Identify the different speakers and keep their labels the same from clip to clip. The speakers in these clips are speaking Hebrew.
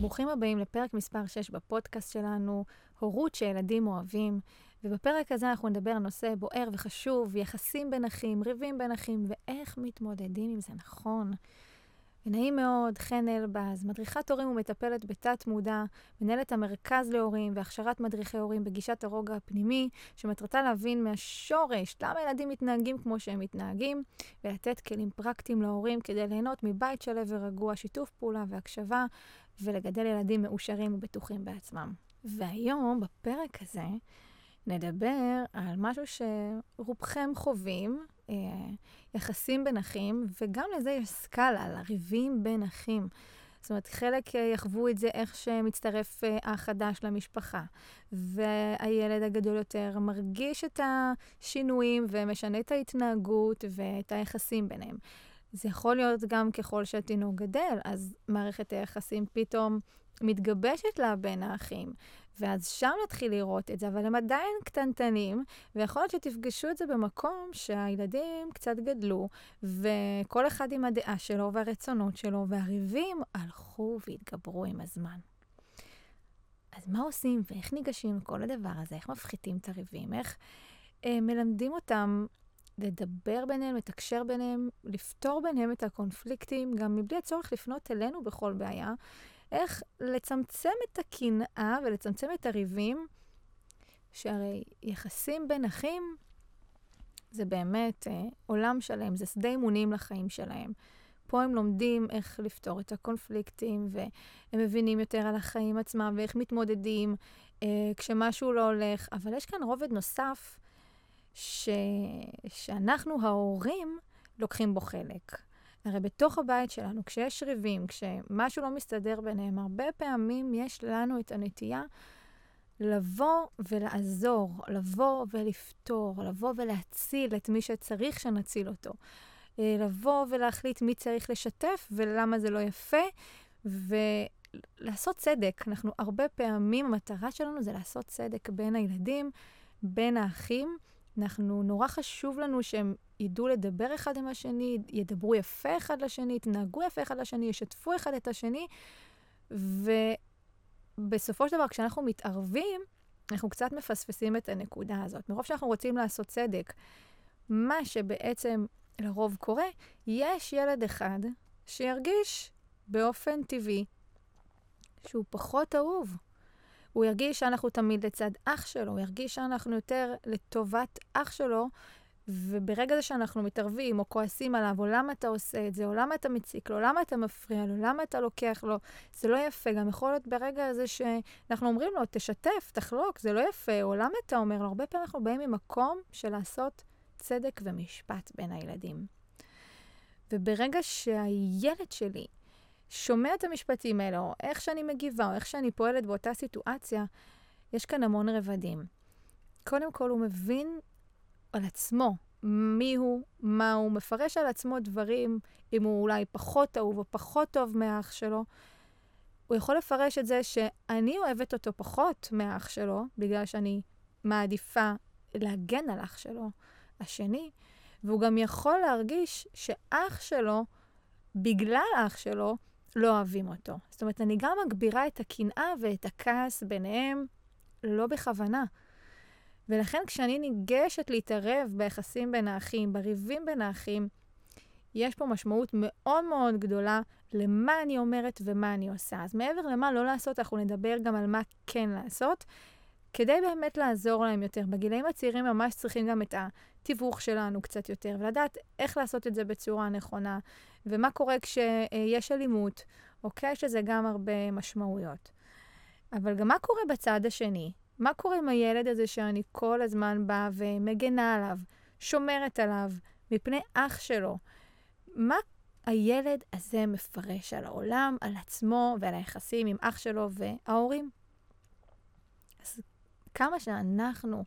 Speaker 1: ברוכים הבאים לפרק מספר 6 בפודקאסט שלנו, הורות שילדים אוהבים. ובפרק הזה אנחנו נדבר על נושא בוער וחשוב, יחסים בין אחים, ריבים בין אחים, ואיך מתמודדים עם זה נכון. ונעים מאוד, חן אלבז, מדריכת הורים ומטפלת בתת-מודע, מנהלת המרכז להורים והכשרת מדריכי הורים בגישת הרוגע הפנימי, שמטרתה להבין מהשורש למה ילדים מתנהגים כמו שהם מתנהגים, ולתת כלים פרקטיים להורים כדי ליהנות מבית שלו ורגוע, שיתוף פעולה והקשבה, ולגדל ילדים מאושרים ובטוחים בעצמם. והיום, בפרק הזה, נדבר על משהו שרובכם חווים, אה, יחסים בין אחים, וגם לזה יש סקאלה, לריבים בין אחים. זאת אומרת, חלק אה, יחוו את זה איך שמצטרף אה, אח חדש למשפחה, והילד הגדול יותר מרגיש את השינויים ומשנה את ההתנהגות ואת היחסים ביניהם. זה יכול להיות גם ככל שהתינוק גדל, אז מערכת היחסים פתאום מתגבשת לה בין האחים. ואז שם נתחיל לראות את זה, אבל הם עדיין קטנטנים, ויכול להיות שתפגשו את זה במקום שהילדים קצת גדלו, וכל אחד עם הדעה שלו והרצונות שלו, והריבים הלכו והתגברו עם הזמן. אז מה עושים ואיך ניגשים לכל הדבר הזה? איך מפחיתים את הריבים? איך אה, מלמדים אותם לדבר ביניהם, לתקשר ביניהם, לפתור ביניהם את הקונפליקטים, גם מבלי הצורך לפנות אלינו בכל בעיה, איך לצמצם את הקנאה ולצמצם את הריבים, שהרי יחסים בין אחים זה באמת אה, עולם שלם, זה שדה אימונים לחיים שלהם. פה הם לומדים איך לפתור את הקונפליקטים, והם מבינים יותר על החיים עצמם ואיך מתמודדים אה, כשמשהו לא הולך. אבל יש כאן רובד נוסף, ש... שאנחנו, ההורים, לוקחים בו חלק. הרי בתוך הבית שלנו, כשיש ריבים, כשמשהו לא מסתדר ביניהם, הרבה פעמים יש לנו את הנטייה לבוא ולעזור, לבוא ולפתור, לבוא ולהציל את מי שצריך שנציל אותו. אה, לבוא ולהחליט מי צריך לשתף ולמה זה לא יפה, ולעשות צדק. אנחנו הרבה פעמים, המטרה שלנו זה לעשות צדק בין הילדים, בין האחים. אנחנו, נורא חשוב לנו שהם ידעו לדבר אחד עם השני, ידברו יפה אחד לשני, יתנהגו יפה אחד לשני, ישתפו אחד את השני, ובסופו של דבר, כשאנחנו מתערבים, אנחנו קצת מפספסים את הנקודה הזאת. מרוב שאנחנו רוצים לעשות צדק, מה שבעצם לרוב קורה, יש ילד אחד שירגיש באופן טבעי שהוא פחות אהוב. הוא ירגיש שאנחנו תמיד לצד אח שלו, הוא ירגיש שאנחנו יותר לטובת אח שלו, וברגע זה שאנחנו מתערבים או כועסים עליו, או למה אתה עושה את זה, או למה אתה מציק לו, למה אתה מפריע לו, למה אתה לוקח לו, זה לא יפה. גם יכול להיות ברגע הזה שאנחנו אומרים לו, תשתף, תחלוק, זה לא יפה, או למה אתה אומר לו, הרבה פעמים אנחנו באים ממקום של לעשות צדק ומשפט בין הילדים. וברגע שהילד שלי שומע את המשפטים האלה, או איך שאני מגיבה, או איך שאני פועלת באותה סיטואציה, יש כאן המון רבדים. קודם כל, הוא מבין על עצמו מי הוא, מה הוא, מפרש על עצמו דברים, אם הוא אולי פחות אהוב או פחות טוב מהאח שלו. הוא יכול לפרש את זה שאני אוהבת אותו פחות מהאח שלו, בגלל שאני מעדיפה להגן על אח שלו השני, והוא גם יכול להרגיש שאח שלו, בגלל אח שלו, לא אוהבים אותו. זאת אומרת, אני גם מגבירה את הקנאה ואת הכעס ביניהם, לא בכוונה. ולכן כשאני ניגשת להתערב ביחסים בין האחים, בריבים בין האחים, יש פה משמעות מאוד מאוד גדולה למה אני אומרת ומה אני עושה. אז מעבר למה לא לעשות, אנחנו נדבר גם על מה כן לעשות, כדי באמת לעזור להם יותר. בגילאים הצעירים ממש צריכים גם את התיווך שלנו קצת יותר, ולדעת איך לעשות את זה בצורה נכונה, ומה קורה כשיש אלימות, אוקיי? לזה גם הרבה משמעויות. אבל גם מה קורה בצד השני? מה קורה עם הילד הזה שאני כל הזמן באה ומגנה עליו, שומרת עליו, מפני אח שלו? מה הילד הזה מפרש על העולם, על עצמו ועל היחסים עם אח שלו וההורים? כמה שאנחנו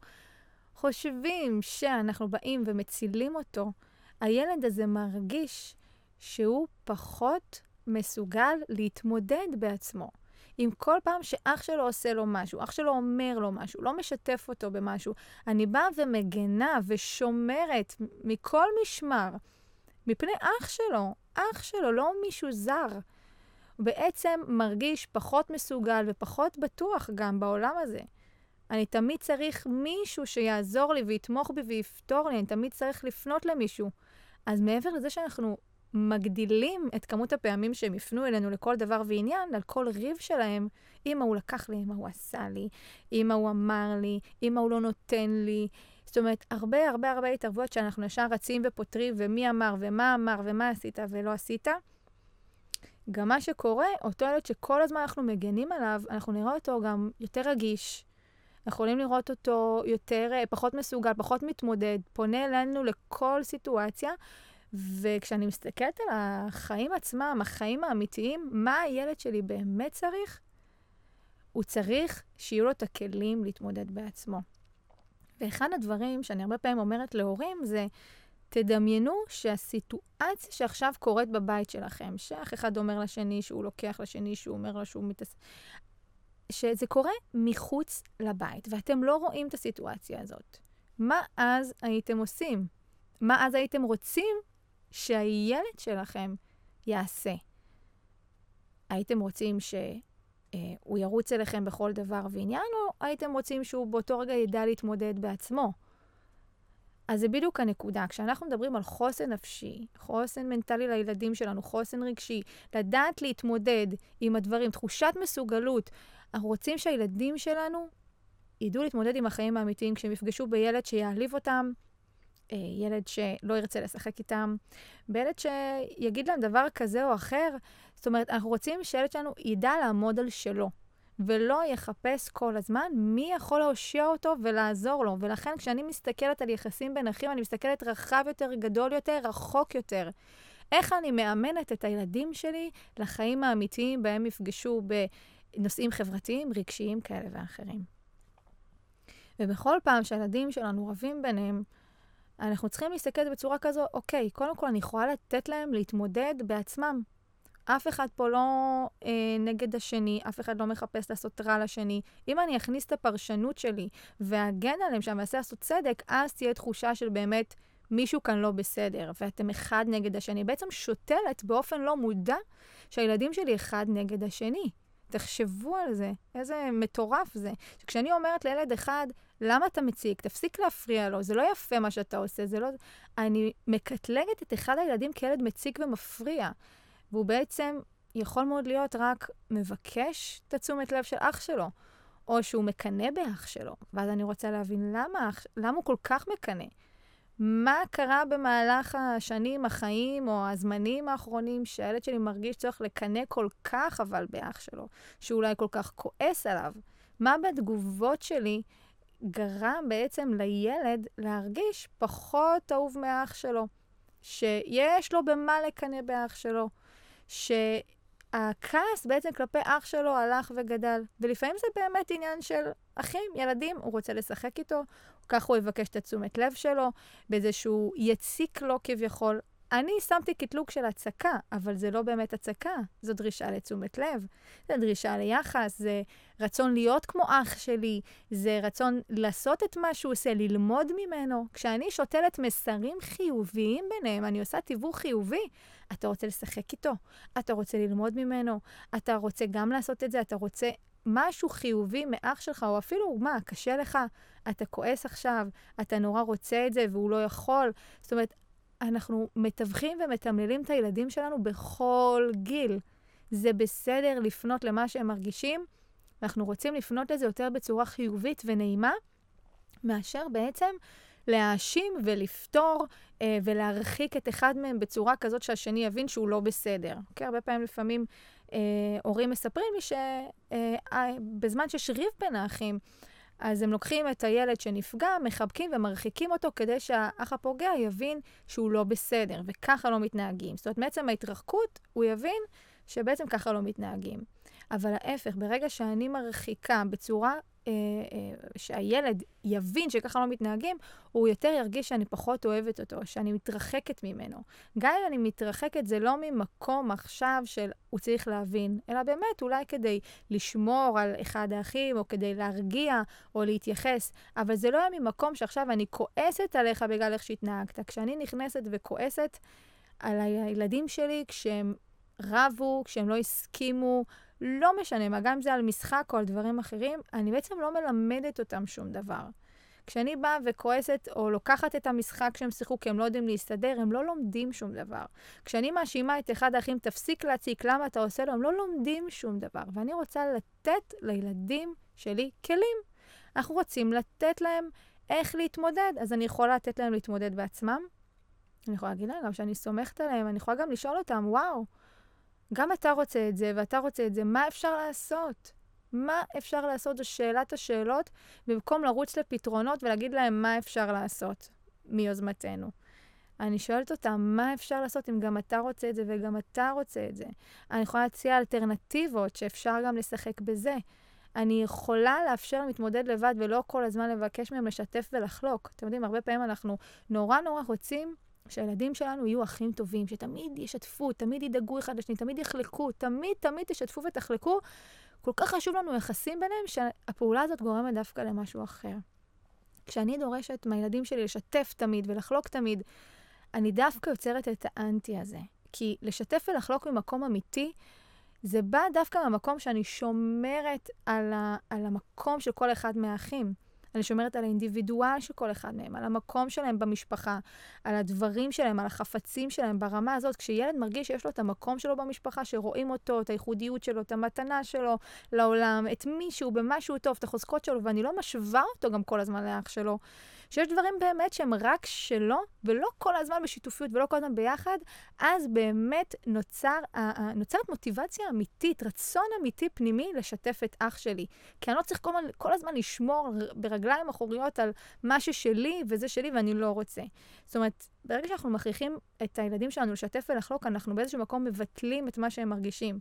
Speaker 1: חושבים שאנחנו באים ומצילים אותו, הילד הזה מרגיש שהוא פחות מסוגל להתמודד בעצמו. אם כל פעם שאח שלו עושה לו משהו, אח שלו אומר לו משהו, לא משתף אותו במשהו, אני באה ומגנה ושומרת מכל משמר מפני אח שלו, אח שלו, לא מישהו זר. הוא בעצם מרגיש פחות מסוגל ופחות בטוח גם בעולם הזה. אני תמיד צריך מישהו שיעזור לי ויתמוך בי ויפתור לי, אני תמיד צריך לפנות למישהו. אז מעבר לזה שאנחנו מגדילים את כמות הפעמים שהם יפנו אלינו לכל דבר ועניין, על כל ריב שלהם, אם הוא לקח לי, אם הוא עשה לי, אם הוא אמר לי, אם הוא לא נותן לי. זאת אומרת, הרבה הרבה הרבה התערבויות שאנחנו ישר רצים ופותרים, ומי אמר, ומה אמר, ומה עשית ולא עשית. גם מה שקורה, אותו ילד שכל הזמן אנחנו מגנים עליו, אנחנו נראה אותו גם יותר רגיש. אנחנו יכולים לראות אותו יותר, אה, פחות מסוגל, פחות מתמודד, פונה אלינו לכל סיטואציה. וכשאני מסתכלת על החיים עצמם, החיים האמיתיים, מה הילד שלי באמת צריך? הוא צריך שיהיו לו את הכלים להתמודד בעצמו. ואחד הדברים שאני הרבה פעמים אומרת להורים זה, תדמיינו שהסיטואציה שעכשיו קורית בבית שלכם, שאח אחד אומר לשני שהוא לוקח לשני, שהוא אומר לו שהוא מתעסק, שזה קורה מחוץ לבית, ואתם לא רואים את הסיטואציה הזאת. מה אז הייתם עושים? מה אז הייתם רוצים שהילד שלכם יעשה? הייתם רוצים שהוא אה, ירוץ אליכם בכל דבר ועניין, או הייתם רוצים שהוא באותו רגע ידע להתמודד בעצמו? אז זה בדיוק הנקודה. כשאנחנו מדברים על חוסן נפשי, חוסן מנטלי לילדים שלנו, חוסן רגשי, לדעת להתמודד עם הדברים, תחושת מסוגלות, אנחנו רוצים שהילדים שלנו ידעו להתמודד עם החיים האמיתיים כשהם יפגשו בילד שיעליב אותם, אה, ילד שלא ירצה לשחק איתם, בילד שיגיד להם דבר כזה או אחר. זאת אומרת, אנחנו רוצים שילד שלנו ידע לעמוד על שלו. ולא יחפש כל הזמן מי יכול להושיע אותו ולעזור לו. ולכן כשאני מסתכלת על יחסים בין אחים, אני מסתכלת רחב יותר, גדול יותר, רחוק יותר. איך אני מאמנת את הילדים שלי לחיים האמיתיים בהם יפגשו בנושאים חברתיים, רגשיים כאלה ואחרים. ובכל פעם שהילדים שלנו רבים ביניהם, אנחנו צריכים להסתכל בצורה כזו, אוקיי, קודם כל אני יכולה לתת להם להתמודד בעצמם. אף אחד פה לא אה, נגד השני, אף אחד לא מחפש לעשות רע לשני. אם אני אכניס את הפרשנות שלי ואגן עליהם שם ואעשה לעשות צדק, אז תהיה תחושה של באמת מישהו כאן לא בסדר, ואתם אחד נגד השני. בעצם שותלת באופן לא מודע שהילדים שלי אחד נגד השני. תחשבו על זה, איזה מטורף זה. כשאני אומרת לילד אחד, למה אתה מציק? תפסיק להפריע לו, זה לא יפה מה שאתה עושה, זה לא... אני מקטלגת את אחד הילדים כילד מציק ומפריע. והוא בעצם יכול מאוד להיות רק מבקש את התשומת לב של אח שלו, או שהוא מקנא באח שלו. ואז אני רוצה להבין למה, למה הוא כל כך מקנא. מה קרה במהלך השנים, החיים או הזמנים האחרונים שהילד שלי מרגיש צורך לקנא כל כך אבל באח שלו, שאולי כל כך כועס עליו? מה בתגובות שלי גרם בעצם לילד להרגיש פחות אהוב מאח שלו? שיש לו במה לקנא באח שלו, שהכעס בעצם כלפי אח שלו הלך וגדל. ולפעמים זה באמת עניין של אחים, ילדים, הוא רוצה לשחק איתו, ככה הוא יבקש את התשומת לב שלו, באיזה שהוא יציק לו כביכול. אני שמתי קטלוג של הצקה, אבל זה לא באמת הצקה, זו דרישה לתשומת לב, זו דרישה ליחס, זה רצון להיות כמו אח שלי, זה רצון לעשות את מה שהוא עושה, ללמוד ממנו. כשאני שותלת מסרים חיוביים ביניהם, אני עושה תיווך חיובי, אתה רוצה לשחק איתו, אתה רוצה ללמוד ממנו, אתה רוצה גם לעשות את זה, אתה רוצה משהו חיובי מאח שלך, או אפילו, מה, קשה לך, אתה כועס עכשיו, אתה נורא רוצה את זה והוא לא יכול. זאת אומרת, אנחנו מתווכים ומתמללים את הילדים שלנו בכל גיל. זה בסדר לפנות למה שהם מרגישים, ואנחנו רוצים לפנות לזה יותר בצורה חיובית ונעימה, מאשר בעצם להאשים ולפתור אה, ולהרחיק את אחד מהם בצורה כזאת שהשני יבין שהוא לא בסדר. אוקיי? הרבה פעמים לפעמים הורים מספרים לי שבזמן אה, שיש ריב בין האחים, אז הם לוקחים את הילד שנפגע, מחבקים ומרחיקים אותו כדי שהאח הפוגע יבין שהוא לא בסדר, וככה לא מתנהגים. זאת אומרת, מעצם ההתרחקות, הוא יבין שבעצם ככה לא מתנהגים. אבל ההפך, ברגע שאני מרחיקה בצורה אה, אה, שהילד יבין שככה לא מתנהגים, הוא יותר ירגיש שאני פחות אוהבת אותו, שאני מתרחקת ממנו. גם אם אני מתרחקת, זה לא ממקום עכשיו של הוא צריך להבין, אלא באמת אולי כדי לשמור על אחד האחים, או כדי להרגיע, או להתייחס, אבל זה לא היה ממקום שעכשיו אני כועסת עליך בגלל איך שהתנהגת. כשאני נכנסת וכועסת, על הילדים שלי כשהם רבו, כשהם לא הסכימו, לא משנה מה, גם אם זה על משחק או על דברים אחרים, אני בעצם לא מלמדת אותם שום דבר. כשאני באה וכועסת או לוקחת את המשחק שהם שיחקו כי הם לא יודעים להסתדר, הם לא לומדים שום דבר. כשאני מאשימה את אחד האחים, תפסיק להציק, למה אתה עושה לו? הם לא לומדים שום דבר. ואני רוצה לתת לילדים שלי כלים. אנחנו רוצים לתת להם איך להתמודד, אז אני יכולה לתת להם להתמודד בעצמם. אני יכולה להגיד להם גם שאני סומכת עליהם, אני יכולה גם לשאול אותם, וואו, גם אתה רוצה את זה ואתה רוצה את זה, מה אפשר לעשות? מה אפשר לעשות? זו שאלת השאלות, במקום לרוץ לפתרונות ולהגיד להם מה אפשר לעשות מיוזמתנו. אני שואלת אותם, מה אפשר לעשות אם גם אתה רוצה את זה וגם אתה רוצה את זה? אני יכולה להציע אלטרנטיבות שאפשר גם לשחק בזה. אני יכולה לאפשר להתמודד לבד ולא כל הזמן לבקש מהם לשתף ולחלוק. אתם יודעים, הרבה פעמים אנחנו נורא נורא רוצים שהילדים שלנו יהיו אחים טובים, שתמיד ישתפו, תמיד ידאגו אחד לשני, תמיד יחלקו, תמיד תמיד תשתפו ותחלקו. כל כך חשוב לנו יחסים ביניהם, שהפעולה הזאת גורמת דווקא למשהו אחר. כשאני דורשת מהילדים שלי לשתף תמיד ולחלוק תמיד, אני דווקא יוצרת את האנטי הזה. כי לשתף ולחלוק ממקום אמיתי, זה בא דווקא מהמקום שאני שומרת על, ה, על המקום של כל אחד מהאחים. אני שומרת על האינדיבידואל של כל אחד מהם, על המקום שלהם במשפחה, על הדברים שלהם, על החפצים שלהם ברמה הזאת. כשילד מרגיש שיש לו את המקום שלו במשפחה, שרואים אותו, את הייחודיות שלו, את המתנה שלו לעולם, את מישהו, במשהו טוב, את החוזקות שלו, ואני לא משווה אותו גם כל הזמן לאח שלו. שיש דברים באמת שהם רק שלו, ולא כל הזמן בשיתופיות ולא כל הזמן ביחד, אז באמת נוצר, נוצרת מוטיבציה אמיתית, רצון אמיתי פנימי לשתף את אח שלי. כי אני לא צריך כל, כל הזמן לשמור ברגליים אחוריות על מה ששלי וזה שלי ואני לא רוצה. זאת אומרת, ברגע שאנחנו מכריחים את הילדים שלנו לשתף ולחלוק, אנחנו באיזשהו מקום מבטלים את מה שהם מרגישים.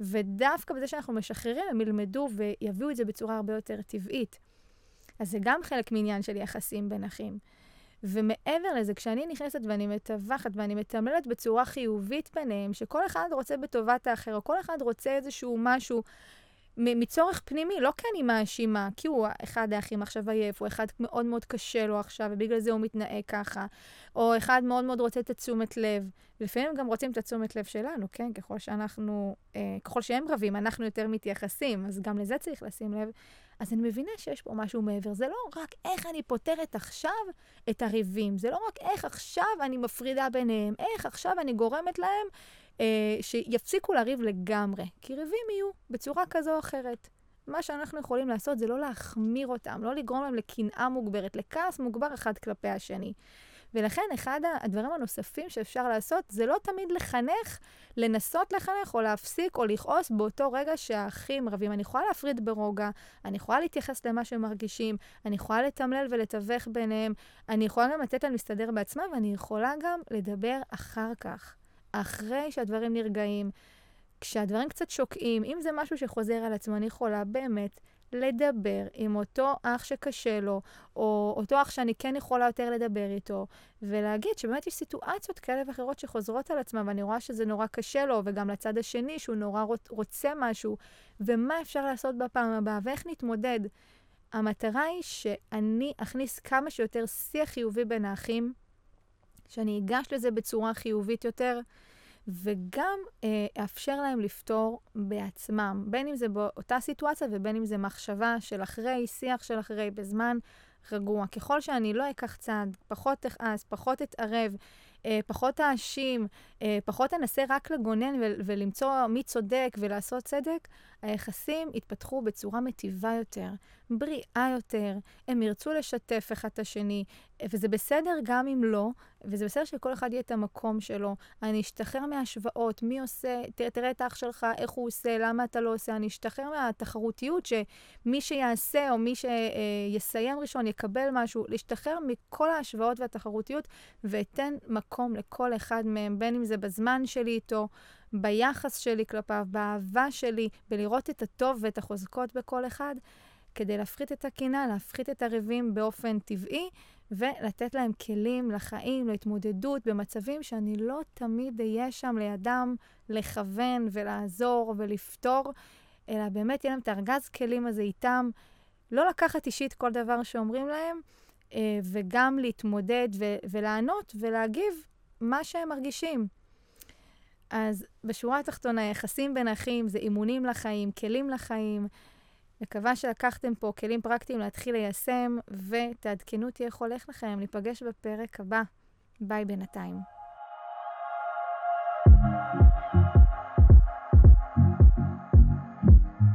Speaker 1: ודווקא בזה שאנחנו משחררים, הם ילמדו ויביאו את זה בצורה הרבה יותר טבעית. אז זה גם חלק מעניין של יחסים בין אחים. ומעבר לזה, כשאני נכנסת ואני מטווחת ואני מתמללת בצורה חיובית ביניהם, שכל אחד רוצה בטובת האחר, או כל אחד רוצה איזשהו משהו מצורך פנימי, לא כי אני מאשימה, כי הוא אחד האחים עכשיו עייף, או אחד מאוד מאוד קשה לו עכשיו, ובגלל זה הוא מתנהג ככה, או אחד מאוד מאוד רוצה את התשומת לב. ולפעמים גם רוצים את התשומת לב שלנו, כן? ככל שאנחנו, אה, ככל שהם רבים, אנחנו יותר מתייחסים, אז גם לזה צריך לשים לב. אז אני מבינה שיש פה משהו מעבר. זה לא רק איך אני פותרת עכשיו את הריבים, זה לא רק איך עכשיו אני מפרידה ביניהם, איך עכשיו אני גורמת להם שיפסיקו לריב לגמרי. כי ריבים יהיו בצורה כזו או אחרת. מה שאנחנו יכולים לעשות זה לא להחמיר אותם, לא לגרום להם לקנאה מוגברת, לכעס מוגבר אחד כלפי השני. ולכן אחד הדברים הנוספים שאפשר לעשות זה לא תמיד לחנך, לנסות לחנך או להפסיק או לכעוס באותו רגע שהאחים רבים. אני יכולה להפריד ברוגע, אני יכולה להתייחס למה שהם מרגישים, אני יכולה לתמלל ולתווך ביניהם, אני יכולה גם לתת להם להסתדר בעצמם, ואני יכולה גם לדבר אחר כך, אחרי שהדברים נרגעים. כשהדברים קצת שוקעים, אם זה משהו שחוזר על עצמו, אני יכולה באמת לדבר עם אותו אח שקשה לו, או אותו אח שאני כן יכולה יותר לדבר איתו, ולהגיד שבאמת יש סיטואציות כאלה ואחרות שחוזרות על עצמן, ואני רואה שזה נורא קשה לו, וגם לצד השני שהוא נורא רוצה משהו, ומה אפשר לעשות בפעם הבאה, ואיך נתמודד. המטרה היא שאני אכניס כמה שיותר שיח חיובי בין האחים, שאני אגש לזה בצורה חיובית יותר, וגם אה, אאפשר להם לפתור בעצמם, בין אם זה באותה סיטואציה ובין אם זה מחשבה של אחרי, שיח של אחרי, בזמן רגוע. ככל שאני לא אקח צעד, פחות אכעס, פחות אתערב, פחות אאשים, אה, פחות אנסה רק לגונן ולמצוא מי צודק ולעשות צדק, היחסים יתפתחו בצורה מטיבה יותר, בריאה יותר, הם ירצו לשתף אחד את השני, וזה בסדר גם אם לא, וזה בסדר שכל אחד יהיה את המקום שלו. אני אשתחרר מהשוואות, מי עושה, תראה, תראה את האח שלך, איך הוא עושה, למה אתה לא עושה. אני אשתחרר מהתחרותיות שמי שיעשה או מי שיסיים ראשון יקבל משהו, להשתחרר מכל ההשוואות והתחרותיות, ואתן מקום לכל אחד מהם, בין אם זה בזמן שלי איתו, ביחס שלי כלפיו, באהבה שלי, בלראות את הטוב ואת החוזקות בכל אחד, כדי להפחית את הקנאה, להפחית את הריבים באופן טבעי, ולתת להם כלים לחיים, להתמודדות, במצבים שאני לא תמיד אהיה שם לידם לכוון ולעזור ולפתור, אלא באמת יהיה להם את הארגז כלים הזה איתם, לא לקחת אישית כל דבר שאומרים להם, וגם להתמודד ו- ולענות ולהגיב מה שהם מרגישים. אז בשורה התחתונה, יחסים בין אחים זה אימונים לחיים, כלים לחיים. מקווה שלקחתם פה כלים פרקטיים להתחיל ליישם, ותעדכנו אותי איך הולך לכם. ניפגש בפרק הבא. ביי בינתיים.